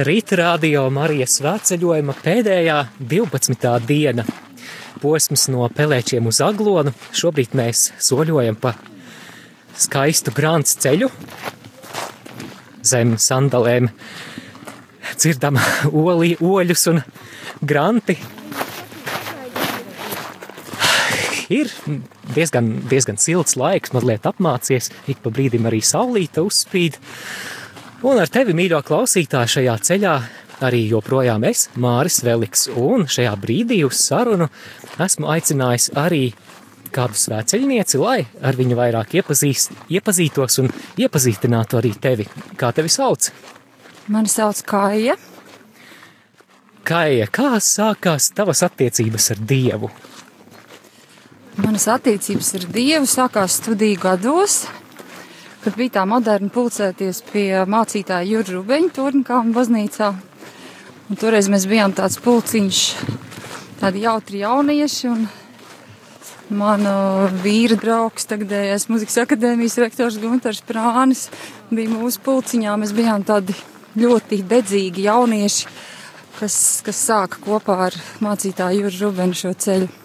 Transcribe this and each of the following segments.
Rīta radio Marijas svētceļojuma pēdējā 12. diena. Posms no pelēčiem uz aglonu. Šobrīd mēs soļojam pa skaistu grāns ceļu. Zem sandalēm dzirdam oli, oļus un granti. Ir diezgan, diezgan silts laiks, mazliet apmācies, ik pa brīdim arī saulīta uzspīd. Un ar tevi, mīļo klausītāju, šajā ceļā arī joprojām es, Māris Veliks, un šajā brīdī uz sarunu esmu aicinājis arī kādu svēceļnieci, lai ar viņu vairāk iepazīst, iepazītos un iepazīstinātu arī tevi. Kā tevi sauc? Mani sauc Kāja. Kāja, kā sākās tavas attiecības ar Dievu? Manas attiecības ar Dievu sākās studiju gados, kad bija tā moderni pulcēties pie mācītāja Jurģa Rubeņa Turnkāma baznīcā. Un toreiz mēs bijām tāds pulciņš, tādi jautri jaunieši, un mana vīra draugs, tagadējais muzikas akadēmijas rektors Guntars Prānis, bija mūsu pulciņā. Mēs bijām tādi ļoti dedzīgi jaunieši, kas, kas sāka kopā ar mācītāju Jurģa Rubenu šo ceļu.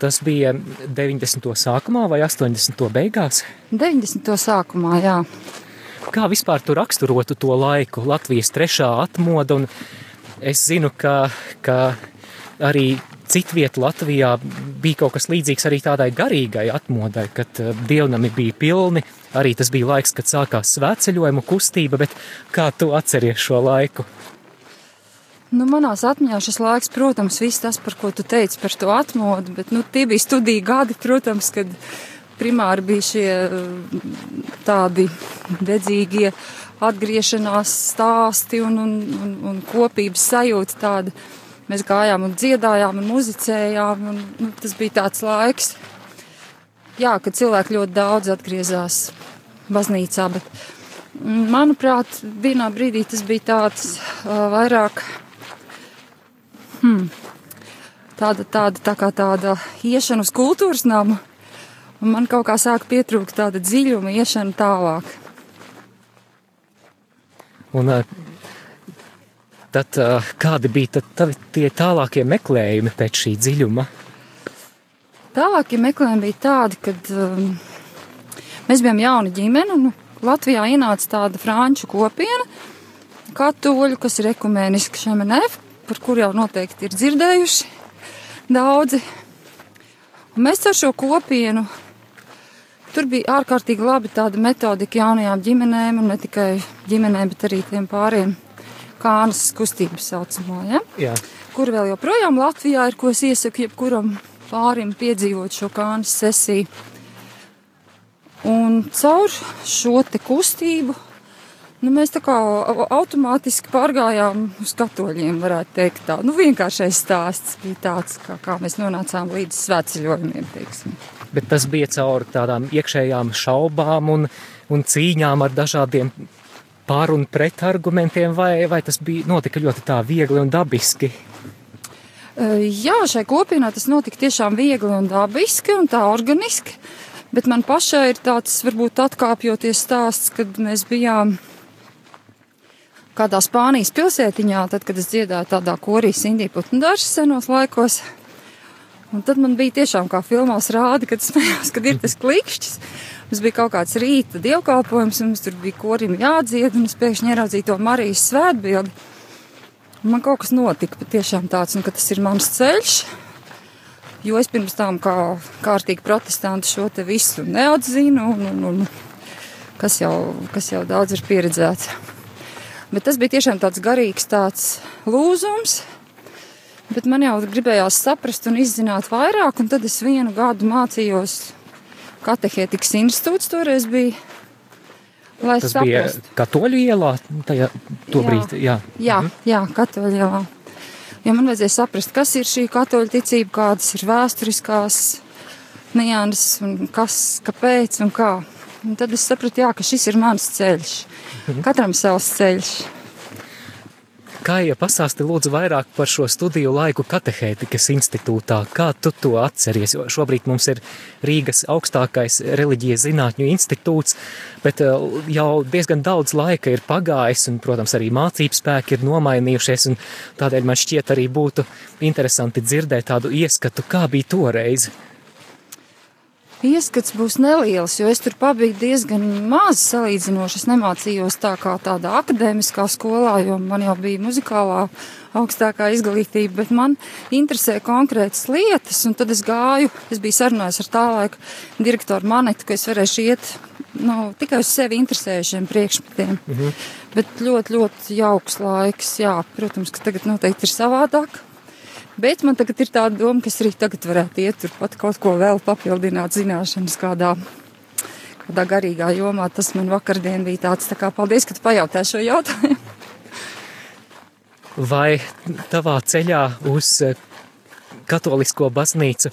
Tas bija 90. sākumā vai 80. beigās? 90. sākumā, jā. Kā vispār tu raksturotu to laiku, Latvijas trešā atmoda, un es zinu, ka, ka arī citviet Latvijā bija kaut kas līdzīgs arī tādai garīgai atmodai, kad eh, dievnami bija pilni, arī tas bija laiks, kad sākās svētceļojuma kustība, bet kā tu atceries šo laiku? Nu, manās atmiņā šis laiks, protams, viss tas, par ko tu teici par to atmodu, bet nu, tie bija studiju gadi, protams, kad primāri bija šie tādi dedzīgie atgriešanās stāsti un, un, un, un kopības sajūta tāda. Mēs gājām un dziedājām un muzicējām, un nu, tas bija tāds laiks, jā, kad cilvēki ļoti daudz atgriezās baznīcā, bet manuprāt, vienā brīdī tas bija tāds uh, vairāk hmm, tāda, tāda, tā kā tāda iešana uz kultūras namu, un man kaut kā sāk pietrūkt tāda dziļuma iešana tālāk. Un tad kādi bija tad tavi tie tālākie meklējumi pēc šī dziļuma? Tālākie meklējumi bija tādi, kad um, mēs bijām jauna ģimene, un Latvijā ienāca tāda franču kopiena, katoļu, kas ir ekumēniski šemenef, par kur jau noteikti ir dzirdējuši daudzi. Un mēs ar šo kopienu, tur bija ārkārtīgi labi tāda metodika jaunajām ģimenēm, un ne tikai ģimenēm, bet arī tiem pāriem kānas kustības saucamo, ja? Jā. kur vēl joprojām Latvijā ir, ko es iesaku jebkuram pārim piedzīvot šo kānas sesiju. Un caur šo te kustību Nu, mēs tā kā automātiski pārgājām uz katoļiem, varētu teikt. Tā. Nu, vienkāršais stāsts bija tāds, kā, kā mēs nonācām līdz svētceļojumiem. Teiksim. Bet tas bija caur tādām iekšējām šaubām un, un cīņām ar dažādiem pār un pret argumentiem, vai, vai tas bija notika ļoti tā viegli un dabiski? Jā, šai kopienā tas notika tiešām viegli un dabiski un tā organiski. Bet man pašai ir tāds, varbūt atkāpjoties stāsts, kad mēs bijām kādā Spānijas pilsētiņā, tad, kad es dziedāju tādā korī Sindija Putnudārša senos laikos. Un tad man bija tiešām kā filmās rādi, kad smējos, kad ir tas klikšķis. Mums bija kaut kāds rīta dievkalpojums, un mums tur bija korim jādzied, un es pēkšņi ieraudzīju to Marijas svētbildi. Man kaut kas notika patiešām tāds, un ka tas ir mans ceļš. Jo es pirms tam kā kārtīgi protestanti šo te visu neatzinu, un, un, un kas, jau, kas jau daudz ir pieredzēts. Bet tas bija tiešām tāds garīgs tāds lūzums. Bet man jau gribējās saprast un izzināt vairāk, un tad es vienu gadu mācījos katehētikas institūts toreiz bija. Lai Tas saprastu. bija katoļu ielā tajā tobrīd, jā. Jā, mhm. jā katoļu ielā. Jo man vajadzēja saprast, kas ir šī katoļu ticība, kādas ir vēsturiskās nianses un kas, kāpēc un kā. Un tad es sapratu, jā, ka šis ir mans ceļš. Mhm. Katram savs ceļš. Kā ja pastāsti lūdzu vairāk par šo studiju laiku katehētikas institūtā, kā tu to atceries, jo šobrīd mums ir Rīgas augstākais reliģijas zinātņu institūts, bet uh, jau diezgan daudz laika ir pagājis, un, protams, arī mācību spēki ir nomainījušies, un tādēļ man šķiet arī būtu interesanti dzirdēt tādu ieskatu, kā bija toreiz. Ieskats būs neliels, jo es tur pabiju diezgan maz salīdzinoši. Es nemācījos tā kā tādā akadēmiskā skolā, jo man jau bija muzikālā augstākā izglītība, bet man interesē konkrētas lietas, un tad es gāju, es biju sarunājis ar tā laika direktoru Manetu, ka es varēšu iet nu, tikai uz sevi interesējušiem priekšmetiem. Mhm. Bet ļoti, ļoti jauks laiks, jā, protams, ka tagad noteikti ir savādāk. Bet man tagad ir tāda doma, ka es arī tagad varētu iet turpat kaut ko vēl papildināt zināšanas kādā, kādā garīgā jomā. Tas man vakardien bija tāds, tā kā paldies, ka tu pajautāji šo jautājumu. Vai tavā ceļā uz eh, katolisko baznīcu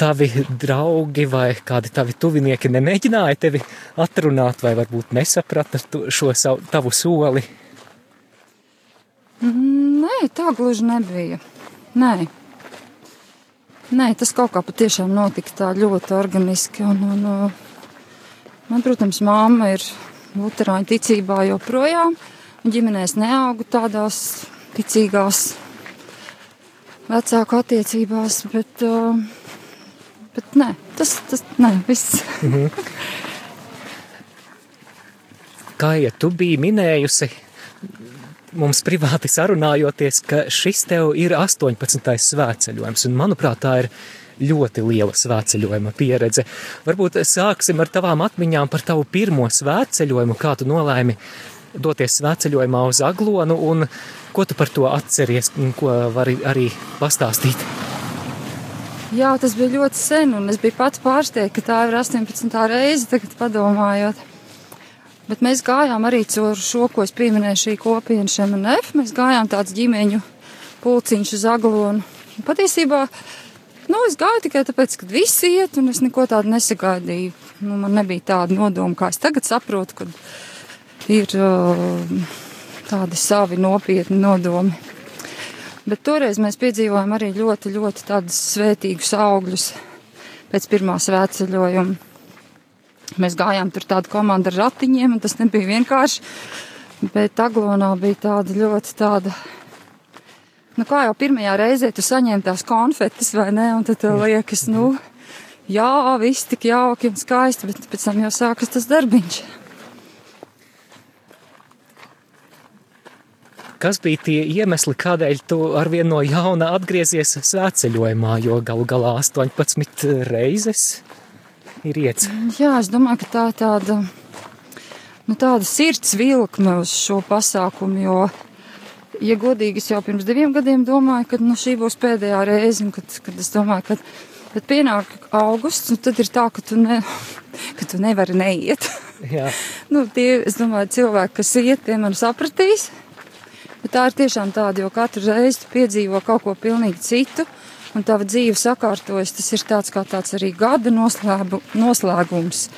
tavi draugi vai kādi tavi tuvinieki nemēģināja tevi atrunāt vai varbūt nesaprata šo savu, tavu soli? Nē, tā gluži nebija. Nē. Nē, tas kaut kā patiešām notika tā ļoti organiski. Un, un, man, protams, māma ir luterāņu ticībā joprojām. Ģimenēs neaugu tādās ticīgās vecāku attiecībās, bet, bet nē, tas, tas nē, viss. Mhm. Kā ja tu biji minējusi, mums privāti sarunājoties, ka šis tev ir 18. svētceļojums, un manuprāt, tā ir ļoti liela svētceļojuma pieredze. Varbūt sāksim ar tavām atmiņām par tavu pirmo svētceļojumu, kā tu nolēmi doties svētceļojumā uz Aglonu, un ko tu par to atceries, un ko vari arī pastāstīt. Jā, tas bija ļoti sen, un es biju pats pārsteigts, ka tā ir 18. reize, tagad padomājot. Bet mēs gājām arī caur šo, ko es pieminēju, šī kopiena šemanef. Mēs gājām tāds ģimeņu pulciņš uz aglonu. Un patiesībā, nu, es gāju tikai tāpēc, ka visi iet, un es neko tādu nesagaidīju. Nu, man nebija tāda nodoma, kā es tagad saprotu, kad ir uh, tādi savi nopietni nodomi. Bet toreiz mēs piedzīvojām arī ļoti, ļoti tādus svētīgus augļus pēc pirmā svētceļojuma. Mēs gājām tur tādu komandu ar ratiņiem, un tas nebija vienkārši. Bet aglonā bija tāda ļoti tāda. Nu, kā jau pirmajā reizē tu saņēmi tās konfetes, vai ne? Un tad tev liekas, nu, jā, viss tik jauki un skaisti, bet pēc tam jau sākas tas darbiņš. Kas bija tie iemesli, kādēļ tu arvien no jauna atgriezies svētceļojumā, jo galu galā 18 reizes ir iets. Jā, es domāju, ka tā ir tāda, nu, tāda sirds vilkme uz šo pasākumu, jo, ja godīgi, es jau pirms diviem gadiem domāju, ka nu, šī būs pēdējā reize, kad, kad es domāju, ka kad pienāk augusts, un tad ir tā, ka tu, ne, ka tu nevari neiet. Nu, tie, es domāju, cilvēki, kas iet, tie man sapratīs. Bet tā ir tiešām tāda, jo katru reizi tu piedzīvo kaut ko pilnīgi citu un tava dzīve sakārtojas. Tas ir tāds kā tāds arī gada noslēbu, noslēgums,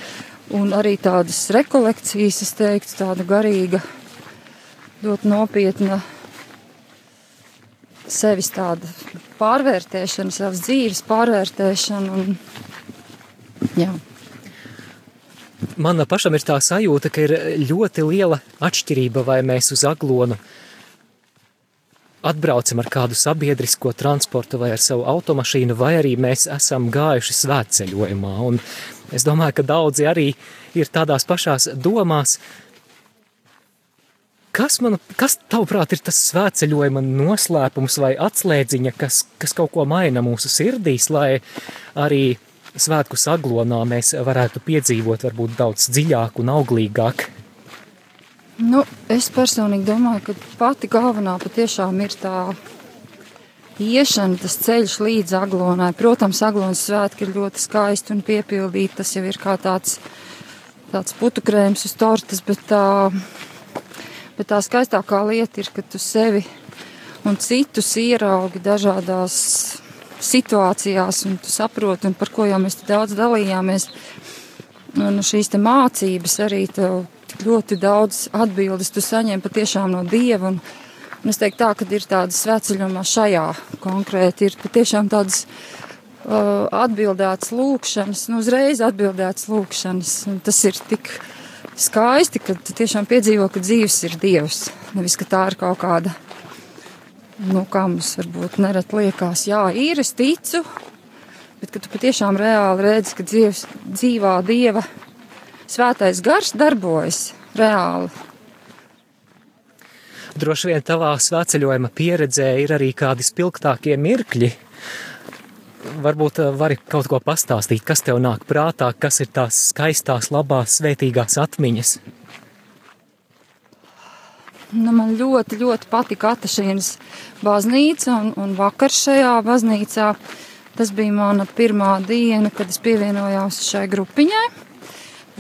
un arī tādas rekolekcijas, es teiktu, tāda garīga, ļoti nopietna sevis tāda pārvērtēšana, savas dzīves pārvērtēšana. Un, jā. Manā pašam ir tā sajūta, ka ir ļoti liela atšķirība, vai mēs uz aglonu atbraucam ar kādu sabiedrisko transportu vai ar savu automašīnu, vai arī mēs esam gājuši svētceļojumā. Un es domāju, ka daudzi arī ir tādās pašās domās. Kas, man, kas tavuprāt, ir tas svētceļojuma noslēpums vai atslēdziņa, kas, kas kaut ko maina mūsu sirdīs, lai arī svētku saglonā mēs varētu piedzīvot varbūt daudz dziļāk un auglīgāk? Nu, es personīgi domāju, ka pati galvenā patiešām ir tā iešana, tas ceļš līdz aglonai. Protams, aglonas svētki ir ļoti skaisti un piepildīti. Tas jau ir kā tāds, tāds putukrējums uz tortes, bet tā, bet tā skaistākā lieta ir, ka tu sevi un citus ieraugi dažādās situācijās, un tu saproti, un par ko jau mēs daudz dalījāmies. Un šīs mācības arī tev ļoti daudz atbildes tu saņem patiešām no Dieva un Un es teiktu tā, ka ir tādas sveceļumā šajā konkrēti ir patiešām tādas uh, atbildētas lūkšanas, nu uzreiz atbildētas lūkšanas. Un tas ir tik skaisti, ka tu tiešām piedzīvo, ka dzīves ir Dievs. Nevis, ka tā ir kaut kāda, nu kā mums varbūt neret liekas, jā, ir, es ticu, bet ka tu patiešām reāli redzi, ka dzīves, dzīvā Dieva svētais gars darbojas reāli Droši vien tavā svētceļojuma pieredzē ir arī kādi spilgtākie mirkļi. Varbūt eh, vari kaut ko pastāstīt, kas tev nāk prātā, kas ir tās skaistās, labās, svētīgās atmiņas. Nu, man ļoti, ļoti patika Atašīnas baznīca un, un vakar šajā baznīcā. Tas bija mana pirmā diena, kad es pievienojos šai grupiņai.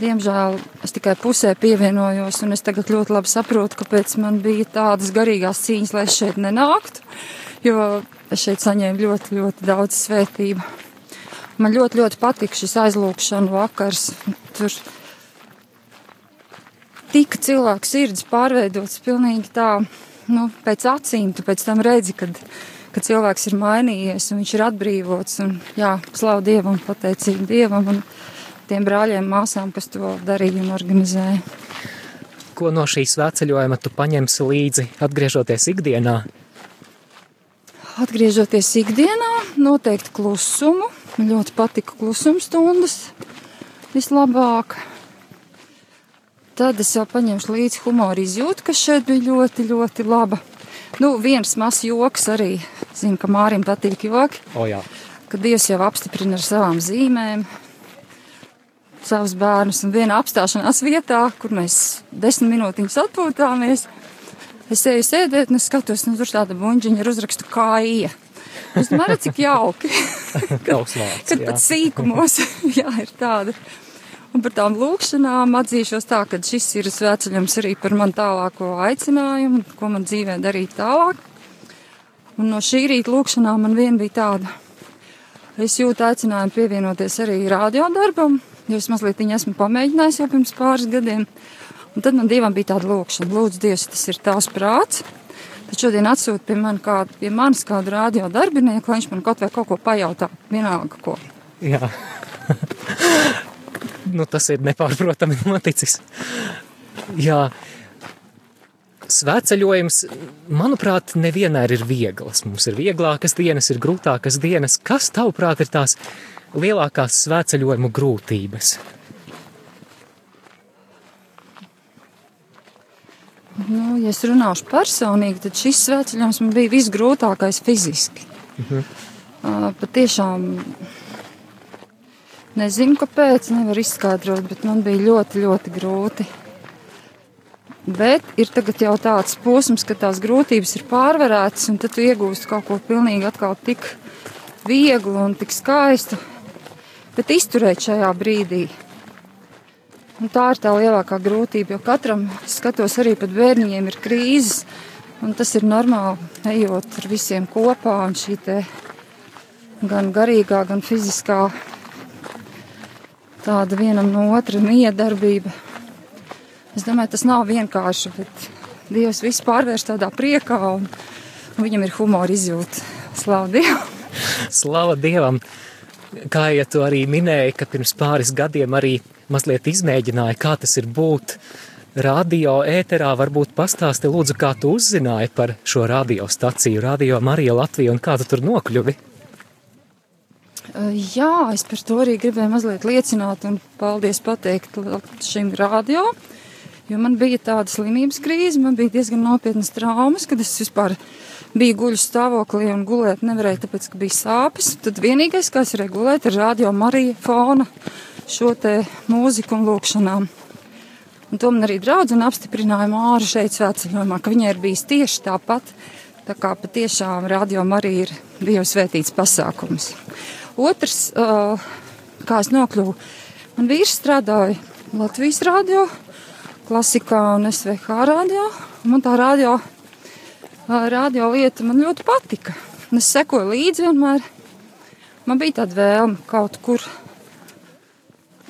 Diemžēl es tikai pusē pievienojos, un es tagad ļoti labi saprotu, kāpēc man bija tādas garīgās cīņas, lai es šeit nenāktu, jo es šeit saņēmu ļoti, ļoti daudz svētību. Man ļoti, ļoti patika šis aizlūkšana vakars. Tur tika cilvēku sirds pārveidots pilnīgi tā, nu, pēc acīm, tu pēc tam redzi, kad, kad cilvēks ir mainījies un viņš ir atbrīvots, un jā, slavu Dievam, pateicību Dievam. Un, tiem brāļiem, māsām, kas to darīja un organizēja. Ko no šīs svētceļojuma tu paņemsi līdzi, atgriežoties ikdienā? Atgriežoties ikdienā, noteikti klusumu. Man ļoti patika klusuma stundas vislabāk. Tad es jau paņemšu līdzi humoru izjūtu, kas šeit bija ļoti, ļoti laba. Nu, viens mazs joks arī. Zinu, ka Mārim patīk joki. O, jā. Kad Dievs jau apstiprina ar savām zīmēm, savus bērnus. Un vienā apstāšanās vietā, kur mēs desmit minūtiņus atpūtāmies, es eju sēdēt un es skatos, nu tur tāda buņģiņa ar uzrakstu kāja. Es domāju, cik jauki. kad, kad pat sīkumos, jā, ir tāda. Un par tām lūkšanām atzīšos tā, ka šis ir svētceļums arī par man tālāko aicinājumu, ko man dzīvē darīt tālāk. Un no šī rīta lūkšanām man vien bija tāda. Es jūtu aicinājumu pievienoties arī radiodarbam, jo es mazliet viņu esmu pamēģinājis jau pirms pāris gadiem. Un tad man dievam bija tāda lūkšana, lūdzu, Dievs, tas ir tavs prāts. Tad šodien atsūta pie, man kā, pie manis kādu radio darbinieku, lai viņš man kaut vai kaut ko pajautā, vienalga ko. Jā. nu, tas ir nepārprotami noticis. Jā. Svētceļojums, manuprāt, nevienmēr ir vieglas. Mums ir vieglākas dienas, ir grūtākas dienas. Kas, tavuprāt, ir tās lielākās svētceļojumu grūtības? Nu, ja es runāšu personīgi, tad šis svētceļojums man bija visgrūtākais fiziski. Uh -huh. uh, patiešām nezinu, kāpēc, nevar izskaidrot, bet man bija ļoti, ļoti grūti. Bet ir tagad jau tāds posms, ka tās grūtības ir pārvarētas, un tad tu iegūsti kaut ko pilnīgi atkal tik vieglu un tik skaistu bet izturēt šajā brīdī. Un tā ir tā lielākā grūtība, jo katram, skatos, arī pat bērniem ir krīzes, un tas ir normāli, ejot ar visiem kopā, un šī te gan garīgā, gan fiziskā tāda vienam no otra miedarbība. Es domāju, tas nav vienkārši, bet Dievs visu pārvērš tādā priekā, un viņam ir humora izjūta. Slavu Dievam! Slava Dievam! Kā ja tu arī minēji, ka pirms pāris gadiem arī mazliet izmēģināji, kā tas ir būt radio ēterā, varbūt pastāsti lūdzu, kā tu uzzināji par šo radiostaciju, Radio Marija Latvija un kā tu tur nokļuvi? Jā, es par to arī gribēju mazliet liecināt un paldies pateikt šim radio, jo man bija tāda slimības krīze, man bija diezgan nopietnas traumas, kad es vispār bija guļu stāvoklī un gulēt nevarēja, tāpēc, ka bija sāpes. Tad vienīgais, kas regulēt, ir radio Marija fona šo te mūziku un lūkšanām. Un to man arī draudzene apstiprināja Māra šeit svētceļojumā, ka viņai ir bijis tieši tāpat. Tā kā patiešām radio Marija ir Dieva svētīts pasākums. Otrs, kā es nokļuvu, man vīrs strādāja Latvijas radio, klasikā un SVH radio. Man tā radio radio lieta man ļoti patika. Es sekoju līdzi vienmēr. Man bija tāda vēlme kaut kur.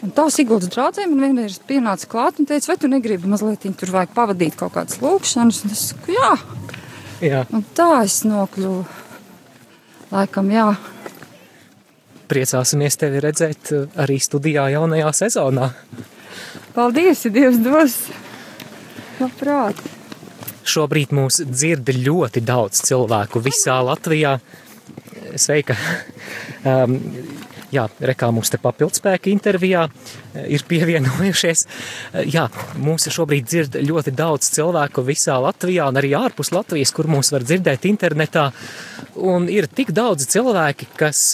Un tā Siguldas draudzē man vienreiz pienāca klāt un teica, vai tu negribi mazliet tur vajag pavadīt kaut kādas lūkšanas. Un es saku, jā. Jā. Un tā es nokļuvu. Laikam, jā. Priecāsimies tevi redzēt arī studijā jaunajā sezonā. Paldies, ja Dievs dos. Labprāt. Šobrīd mūs dzird ļoti daudz cilvēku visā Latvijā. Sveika! Um, jā, rekā mums te papildspēka intervijā eh, ir pievienojušies. Eh, Jā, mūs šobrīd dzird ļoti daudz cilvēku visā Latvijā un arī ārpus Latvijas, kur mūs var dzirdēt internetā. Un ir tik daudz cilvēki, kas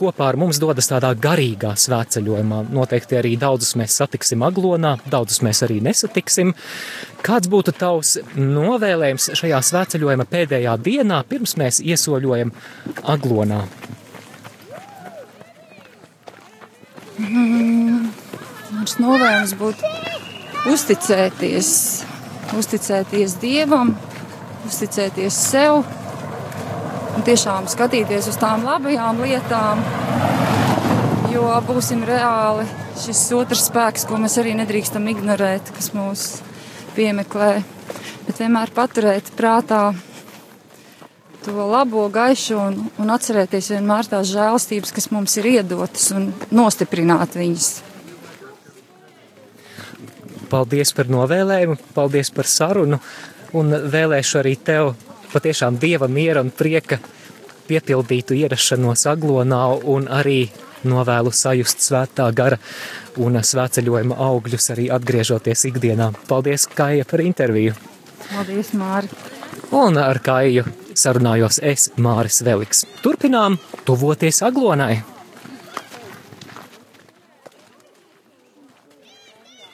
kopā ar mums dodas tādā garīgā svētceļojumā. Noteikti arī daudzus mēs satiksim aglonā, daudzus mēs arī nesatiksim. Kāds būtu tavs novēlējums šajā svētceļojuma pēdējā dienā, pirms mēs iesoļojam aglonā? Mans novērojums būtu uzticēties, uzticēties Dievam, uzticēties sev un tiešām skatīties uz tām labajām lietām, jo būsim reāli šis otrs spēks, ko mēs arī nedrīkstam ignorēt, kas mūs piemeklē, bet vienmēr paturēt prātā to labo gaišu un, un atcerēties vienmēr tās žēlstības, kas mums ir iedotas un nostiprināt viņas. Paldies par novēlējumu, paldies par sarunu un vēlēšu arī tev patiešām dieva miera un prieka piepildītu ierašanos aglonā un arī novēlu sajust svētā gara un svētceļojuma augļus arī atgriežoties ikdienā. Paldies, Kaija, par interviju! Paldies, Māri! Un ar Kaiju sarunājos es, Māris Veliks. Turpinām tuvoties aglonai!